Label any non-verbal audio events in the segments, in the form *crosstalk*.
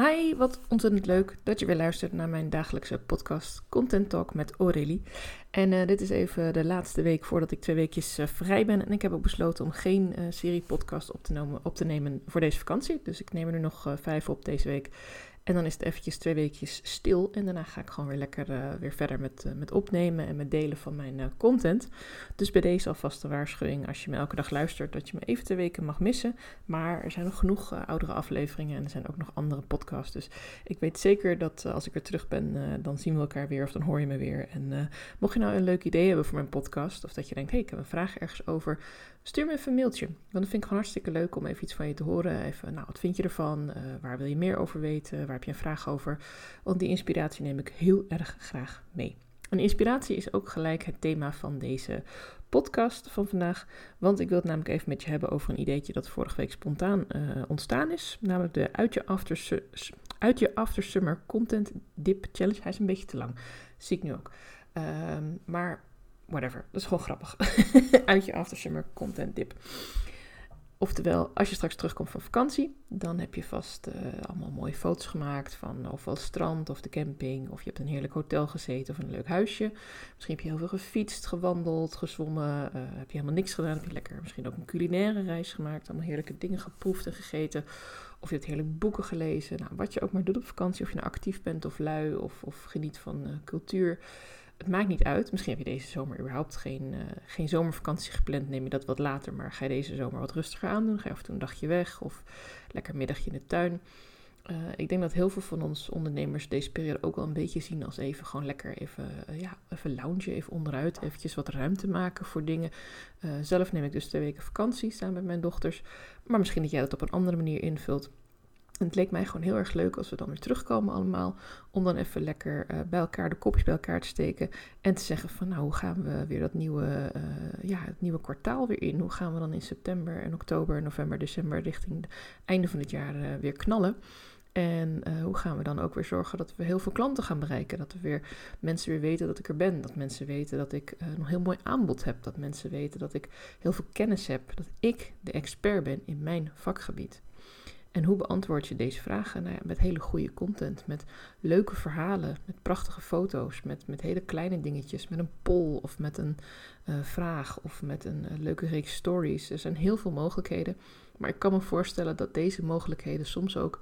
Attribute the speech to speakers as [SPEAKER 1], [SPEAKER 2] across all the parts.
[SPEAKER 1] Hi, wat ontzettend leuk dat je weer luistert naar mijn dagelijkse podcast Content Talk met Aurélie. En uh, dit is even de laatste week voordat ik twee weekjes uh, vrij ben. En ik heb ook besloten om geen uh, serie podcast op te, op te nemen voor deze vakantie. Dus ik neem er nu nog vijf op deze week. En dan is het eventjes twee weekjes stil. En daarna ga ik gewoon weer lekker uh, weer verder met, uh, met opnemen en met delen van mijn uh, content. Dus bij deze alvast een waarschuwing als je me elke dag luistert dat je me even twee weken mag missen. Maar er zijn nog genoeg oudere afleveringen en er zijn ook nog andere podcasts. Dus ik weet zeker dat als ik weer terug ben, dan zien we elkaar weer of dan hoor je me weer. En mocht je nou een leuk idee hebben voor mijn podcast of dat je denkt, hé, hey, ik heb een vraag ergens over Stuur me even een mailtje. Want dat vind ik gewoon hartstikke leuk om even iets van je te horen. Even, nou, wat vind je ervan? Waar wil je meer over weten? Waar heb je een vraag over? Want die inspiratie neem ik heel erg graag mee. En inspiratie is ook gelijk het thema van deze podcast van vandaag. Want ik wil het namelijk even met je hebben over een ideetje dat vorige week spontaan uh, ontstaan is. Namelijk de uit je, after, uit je After Summer Content Dip Challenge. Hij is een beetje te lang. Zie ik nu ook. Um, maar whatever. Dat is gewoon grappig. *laughs* Uit je after summer content dip. Oftewel, als je straks terugkomt van vakantie, dan heb je vast uh, allemaal mooie foto's gemaakt van ofwel het strand of de camping. Of je hebt een heerlijk hotel gezeten of een leuk huisje. Misschien heb je heel veel gefietst, gewandeld, gezwommen. Uh, heb je helemaal niks gedaan. Heb je lekker misschien ook een culinaire reis gemaakt. Allemaal heerlijke dingen geproefd en gegeten. Of je hebt heerlijk boeken gelezen. Nou, wat je ook maar doet op vakantie. Of je nou actief bent of lui of, of geniet van uh, cultuur het maakt niet uit. Misschien heb je deze zomer überhaupt geen, uh, geen zomervakantie gepland. Neem je dat wat later, maar ga je deze zomer wat rustiger aandoen. Ga je af en toe een dagje weg of lekker middagje in de tuin. Uh, ik denk dat heel veel van ons ondernemers deze periode ook wel een beetje zien als even gewoon lekker even, uh, ja, even loungen, even onderuit, eventjes wat ruimte maken voor dingen. zelf neem ik dus twee weken vakantie samen met mijn dochters. Maar misschien dat jij dat op een andere manier invult. En het leek mij gewoon heel erg leuk als we dan weer terugkomen allemaal. Om dan even lekker uh, bij elkaar de kopjes bij elkaar te steken. En te zeggen van nou hoe gaan we weer dat nieuwe, uh, ja, het nieuwe kwartaal weer in. Hoe gaan we dan in september en oktober, november, december richting het einde van het jaar uh, weer knallen. En hoe gaan we dan ook weer zorgen dat we heel veel klanten gaan bereiken? Dat we weer mensen weer weten dat ik er ben. Dat mensen weten dat ik uh, een heel mooi aanbod heb. Dat mensen weten dat ik heel veel kennis heb. Dat ik de expert ben in mijn vakgebied. En hoe beantwoord je deze vragen? Nou ja, met hele goede content, met leuke verhalen, met prachtige foto's, met, met hele kleine dingetjes, met een poll of met een uh, vraag of met een uh, leuke reeks stories. Er zijn heel veel mogelijkheden, maar ik kan me voorstellen dat deze mogelijkheden soms ook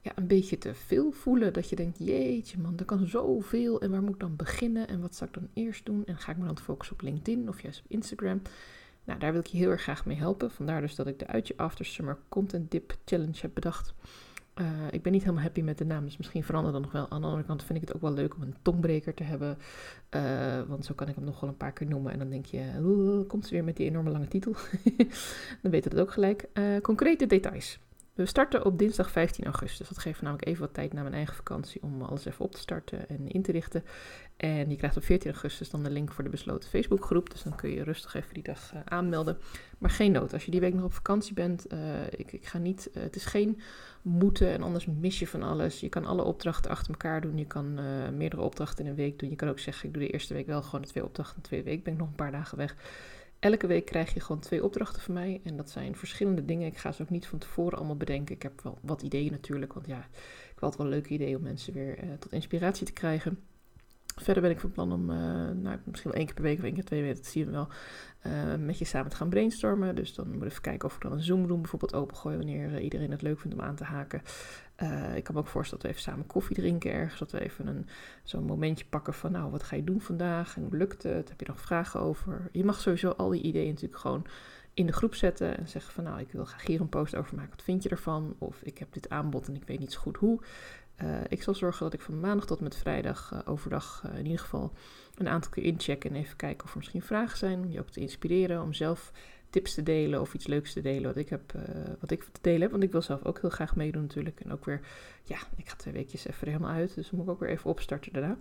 [SPEAKER 1] ja, een beetje te veel voelen. Dat je denkt, jeetje man, er kan zoveel en waar moet ik dan beginnen en wat zal ik dan eerst doen? En ga ik me dan focussen op LinkedIn of juist op Instagram? Nou, daar wil ik je heel erg graag mee helpen. Vandaar dus dat ik de Uitje After Summer Content Dip Challenge heb bedacht. Uh, ik ben niet helemaal happy met de naam, dus misschien verandert dat nog wel. Aan de andere kant vind ik het ook wel leuk om een tongbreker te hebben. Uh, want zo kan ik hem nog wel een paar keer noemen. En dan denk je, komt ze weer met die enorme lange titel. *laughs* dan weet het ook gelijk. Uh, concrete details. We starten op dinsdag 15 augustus. Dat geeft namelijk even wat tijd na mijn eigen vakantie om alles even op te starten en in te richten. En je krijgt op 14 augustus dan de link voor de besloten Facebookgroep. Dus dan kun je rustig even die dag uh, aanmelden. Maar geen nood. Als je die week nog op vakantie bent, uh, ik, ik, ga niet. Uh, het is geen moeten en anders mis je van alles. Je kan alle opdrachten achter elkaar doen. Je kan meerdere opdrachten in een week doen. Je kan ook zeggen, ik doe de eerste week wel gewoon de twee opdrachten. De tweede week ben ik nog een paar dagen weg. Elke week krijg je gewoon twee opdrachten van mij. En dat zijn verschillende dingen. Ik ga ze ook niet van tevoren allemaal bedenken. Ik heb wel wat ideeën natuurlijk. Want ja, ik had wel een leuke idee om mensen weer uh, tot inspiratie te krijgen. Verder ben ik van plan om, uh, nou, misschien wel één keer per week of één keer twee weken, dat zien we wel, uh, met je samen te gaan brainstormen. Dus dan moet ik even kijken of ik dan een Zoom room bijvoorbeeld opengooien wanneer uh, iedereen het leuk vindt om aan te haken. ik kan me ook voorstellen dat we even samen koffie drinken ergens. Dat we even een, zo'n momentje pakken van nou, wat ga je doen vandaag en hoe lukt het? Heb je nog vragen over? Je mag sowieso al die ideeën natuurlijk gewoon in de groep zetten en zeggen van nou, ik wil graag hier een post over maken. Wat vind je ervan? Of ik heb dit aanbod en ik weet niet zo goed hoe. Uh, ik zal zorgen dat ik van maandag tot met vrijdag uh, overdag uh, in ieder geval een aantal keer inchecken en even kijken of er misschien vragen zijn. Om je ook te inspireren, om zelf tips te delen of iets leuks te delen wat ik, heb, wat ik te delen heb. Want ik wil zelf ook heel graag meedoen natuurlijk. En ook weer, ja, ik ga twee weekjes even helemaal uit. Dus dan moet ik ook weer even opstarten daarna.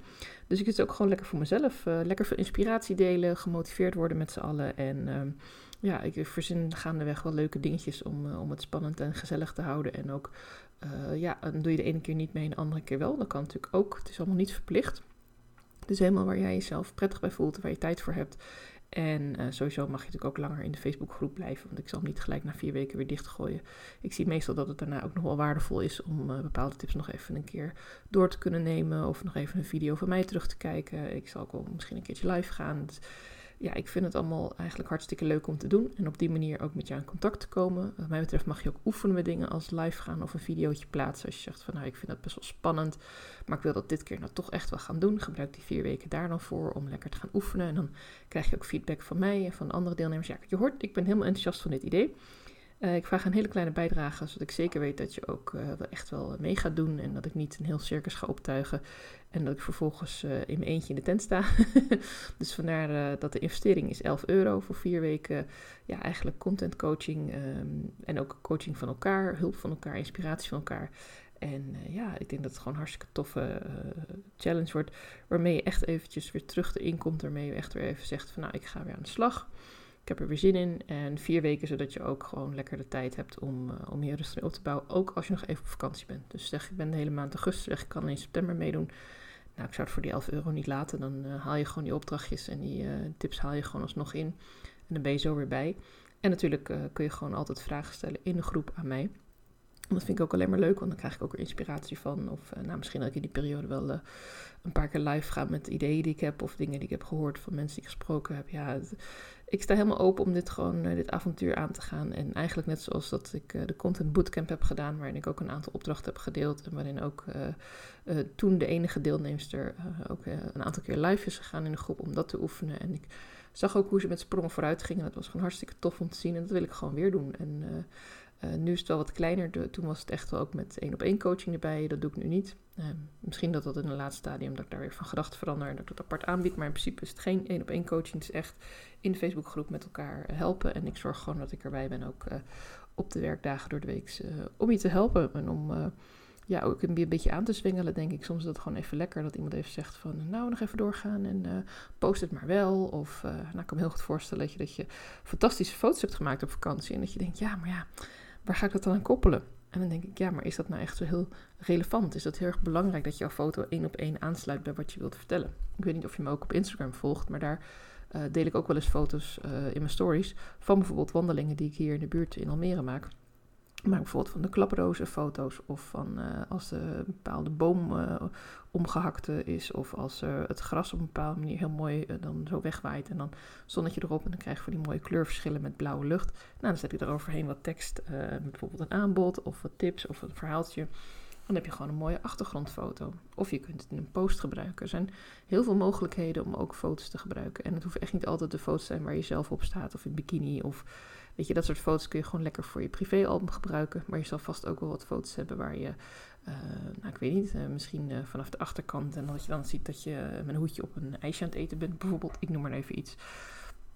[SPEAKER 1] Dus ik zit ook gewoon lekker voor mezelf. lekker veel inspiratie delen, gemotiveerd worden met z'n allen. En ehm, ja, ik verzin gaandeweg wel leuke dingetjes om, om het spannend en gezellig te houden. En ook uh, ja, dan doe je de ene keer niet mee en de andere keer wel. Dat kan natuurlijk ook. Het is allemaal niet verplicht. Is helemaal waar jij jezelf prettig bij voelt, waar je tijd voor hebt. En eh, sowieso mag je natuurlijk ook langer in de Facebookgroep blijven, want ik zal hem niet gelijk na vier weken weer dichtgooien. Ik zie meestal dat het daarna ook nog wel waardevol is om uh, bepaalde tips nog even een keer door te kunnen nemen of nog even een video van mij terug te kijken. Ik zal ook wel misschien een keertje live gaan. Dus ja, ik vind het allemaal eigenlijk hartstikke leuk om te doen. En op die manier ook met jou in contact te komen. Wat mij betreft mag je ook oefenen met dingen als live gaan of een videootje plaatsen. Als je zegt van nou, ik vind dat best wel spannend. Maar ik wil dat dit keer nou toch echt wel gaan doen. Gebruik die vier weken daar dan voor om lekker te gaan oefenen. En dan krijg je ook feedback van mij en van andere deelnemers. Ja, je hoort, ik ben helemaal enthousiast van dit idee. Uh, ik vraag een hele kleine bijdrage, zodat ik zeker weet dat je ook uh, echt wel mee gaat doen. En dat ik niet een heel circus ga optuigen. En dat ik vervolgens uh, in mijn eentje in de tent sta. *laughs* dus vandaar dat de investering is 11 euro voor vier weken. Ja, eigenlijk content coaching um, en ook coaching van elkaar, hulp van elkaar, inspiratie van elkaar. En ja, ik denk dat het gewoon een hartstikke toffe challenge wordt. Waarmee je echt eventjes weer terug erin komt. Waarmee je echt weer even zegt van nou, ik ga weer aan de slag. Ik heb er weer zin in. En vier weken, zodat je ook gewoon lekker de tijd hebt om, uh, om je rust op te bouwen. Ook als je nog even op vakantie bent. Dus zeg, ik ben de hele maand augustus weg. Ik kan in september meedoen. Nou, ik zou het voor die 11 euro niet laten. Dan uh, haal je gewoon die opdrachtjes en die uh, tips haal je gewoon alsnog in. En dan ben je zo weer bij. En natuurlijk kun je gewoon altijd vragen stellen in de groep aan mij. Dat vind ik ook alleen maar leuk, want dan krijg ik ook er inspiratie van. Of uh, nou, misschien dat ik in die periode wel uh, een paar keer live ga met ideeën die ik heb. Of dingen die ik heb gehoord van mensen die ik gesproken heb. Ja, ik sta helemaal open om dit gewoon, uh, dit avontuur aan te gaan. En eigenlijk net zoals dat ik de Content Bootcamp heb gedaan. Waarin ik ook een aantal opdrachten heb gedeeld. En waarin ook toen de enige deelnemster ook een aantal keer live is gegaan in de groep om dat te oefenen. En ik zag ook hoe ze met sprongen vooruit gingen. Dat was gewoon hartstikke tof om te zien. En dat wil ik gewoon weer doen. En uh, nu is het wel wat kleiner. Toen was het echt wel ook met één op één coaching erbij. Dat doe ik nu niet. Uh, misschien dat dat in een laatste stadium dat ik daar weer van gedachten verander en dat ik dat apart aanbied. Maar in principe is het geen één op één coaching. Het is echt in de Facebookgroep met elkaar helpen. En ik zorg gewoon dat ik erbij ben ook op de werkdagen door de week om je te helpen. En om ja, ook een beetje aan te zwingelen, denk ik. Soms is het gewoon even lekker dat iemand even zegt van... nou, nog even doorgaan en post het maar wel. Of, uh, nou, ik kan me heel goed voorstellen dat je, dat je fantastische foto's hebt gemaakt op vakantie... en dat je denkt, ja, maar ja, waar ga ik dat dan aan koppelen? En dan denk ik, ja, maar is dat nou echt zo heel relevant? Is dat heel erg belangrijk dat jouw foto één op één aansluit bij wat je wilt vertellen? Ik weet niet of je me ook op Instagram volgt, maar daar uh, deel ik ook wel eens foto's uh, in mijn stories van bijvoorbeeld wandelingen die ik hier in de buurt in Almere maak. Maar bijvoorbeeld van de klaprozenfoto's of van uh, als een bepaalde boom uh, omgehakt is of als het gras op een bepaalde manier heel mooi dan zo wegwaait en dan zonnetje erop en dan krijg je voor die mooie kleurverschillen met blauwe lucht. Nou, dan zet ik eroverheen wat tekst, bijvoorbeeld een aanbod of wat tips of een verhaaltje. Dan heb je gewoon een mooie achtergrondfoto. Of je kunt het in een post gebruiken. Er zijn heel veel mogelijkheden om ook foto's te gebruiken. En het hoeft echt niet altijd de foto's te zijn waar je zelf op staat of in bikini of Weet je, dat soort foto's kun je gewoon lekker voor je privéalbum gebruiken. Maar je zal vast ook wel wat foto's hebben waar je, uh, nou ik weet niet, uh, misschien uh, vanaf de achterkant. En dat je dan ziet dat je met een hoedje op een ijsje aan het eten bent, bijvoorbeeld. Ik noem maar even iets.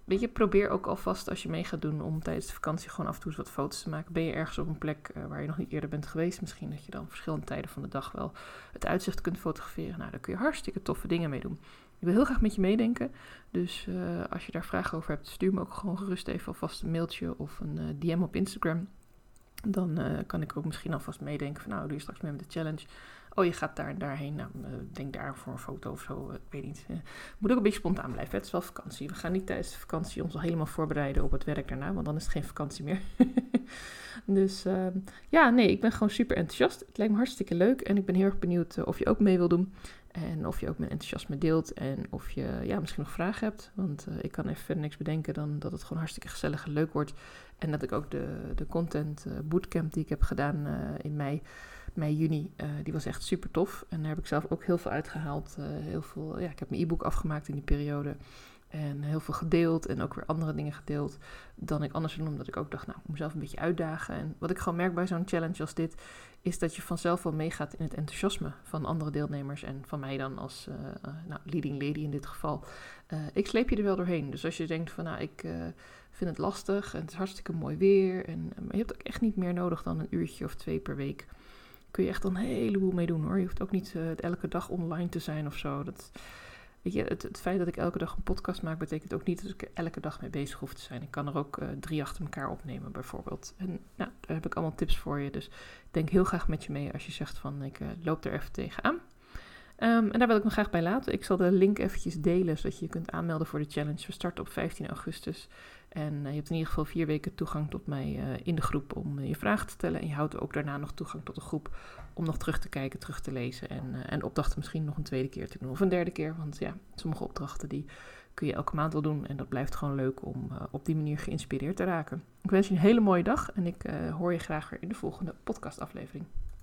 [SPEAKER 1] Weet je, probeer ook alvast als je mee gaat doen om tijdens de vakantie gewoon af en toe wat foto's te maken. Ben je ergens op een plek waar je nog niet eerder bent geweest, misschien dat je dan verschillende tijden van de dag wel het uitzicht kunt fotograferen. Nou, daar kun je hartstikke toffe dingen mee doen. Ik wil heel graag met je meedenken. Dus uh, als je daar vragen over hebt, stuur me ook gewoon gerust even alvast een mailtje of een uh, DM op Instagram. Dan uh, kan ik ook misschien alvast meedenken van nou, doe je straks mee met de challenge. Oh, je gaat daar en daarheen. Nou, denk daar voor een foto of zo. Ik weet niet. moet ook een beetje spontaan blijven. Het is wel vakantie. We gaan niet tijdens de vakantie ons al helemaal voorbereiden op het werk daarna. Want dan is het geen vakantie meer. *laughs* dus ehm, ja, nee, ik ben gewoon super enthousiast. Het lijkt me hartstikke leuk. En ik ben heel erg benieuwd of je ook mee wil doen. En of je ook mijn enthousiasme deelt en of je ja, misschien nog vragen hebt. Want uh, ik kan even verder niks bedenken dan dat het gewoon hartstikke gezellig en leuk wordt. En dat ik ook de, de content uh, bootcamp die ik heb gedaan uh, in mei, mei, juni, die was echt super tof. En daar heb ik zelf ook heel veel uitgehaald. heel veel, ja, ik heb mijn e-book afgemaakt in die periode. En heel veel gedeeld en ook weer andere dingen gedeeld dan ik anders zou doen. Omdat ik ook dacht, nou, ik moet mezelf een beetje uitdagen. En wat ik gewoon merk bij zo'n challenge als dit, is dat je vanzelf wel meegaat in het enthousiasme van andere deelnemers. En van mij dan als uh, nou, leading lady in dit geval. Uh, ik sleep je er wel doorheen. Dus als je denkt van, nou, ik vind het lastig en het is hartstikke mooi weer. En, maar je hebt ook echt niet meer nodig dan een uurtje of twee per week. Kun je echt een heleboel mee doen hoor. Je hoeft ook niet elke dag online te zijn of zo. Dat Weet je, het, feit dat ik elke dag een podcast maak, betekent ook niet dat ik er elke dag mee bezig hoef te zijn. Ik kan er ook uh, drie achter elkaar opnemen, bijvoorbeeld. En nou, daar heb ik allemaal tips voor je. Dus denk heel graag met je mee als je zegt van ik uh, loop er even tegenaan. Ehm, en daar wil ik me graag bij laten. Ik zal de link eventjes delen, zodat je je kunt aanmelden voor de challenge. We starten op 15 augustus. En je hebt in ieder geval vier weken toegang tot mij in de groep om je vragen te stellen. En je houdt ook daarna nog toegang tot de groep om nog terug te kijken, terug te lezen. En, en opdrachten misschien nog een tweede keer te doen of een derde keer. Want ja, sommige opdrachten die kun je elke maand wel doen. En dat blijft gewoon leuk om op die manier geïnspireerd te raken. Ik wens je een hele mooie dag en ik hoor je graag weer in de volgende podcastaflevering.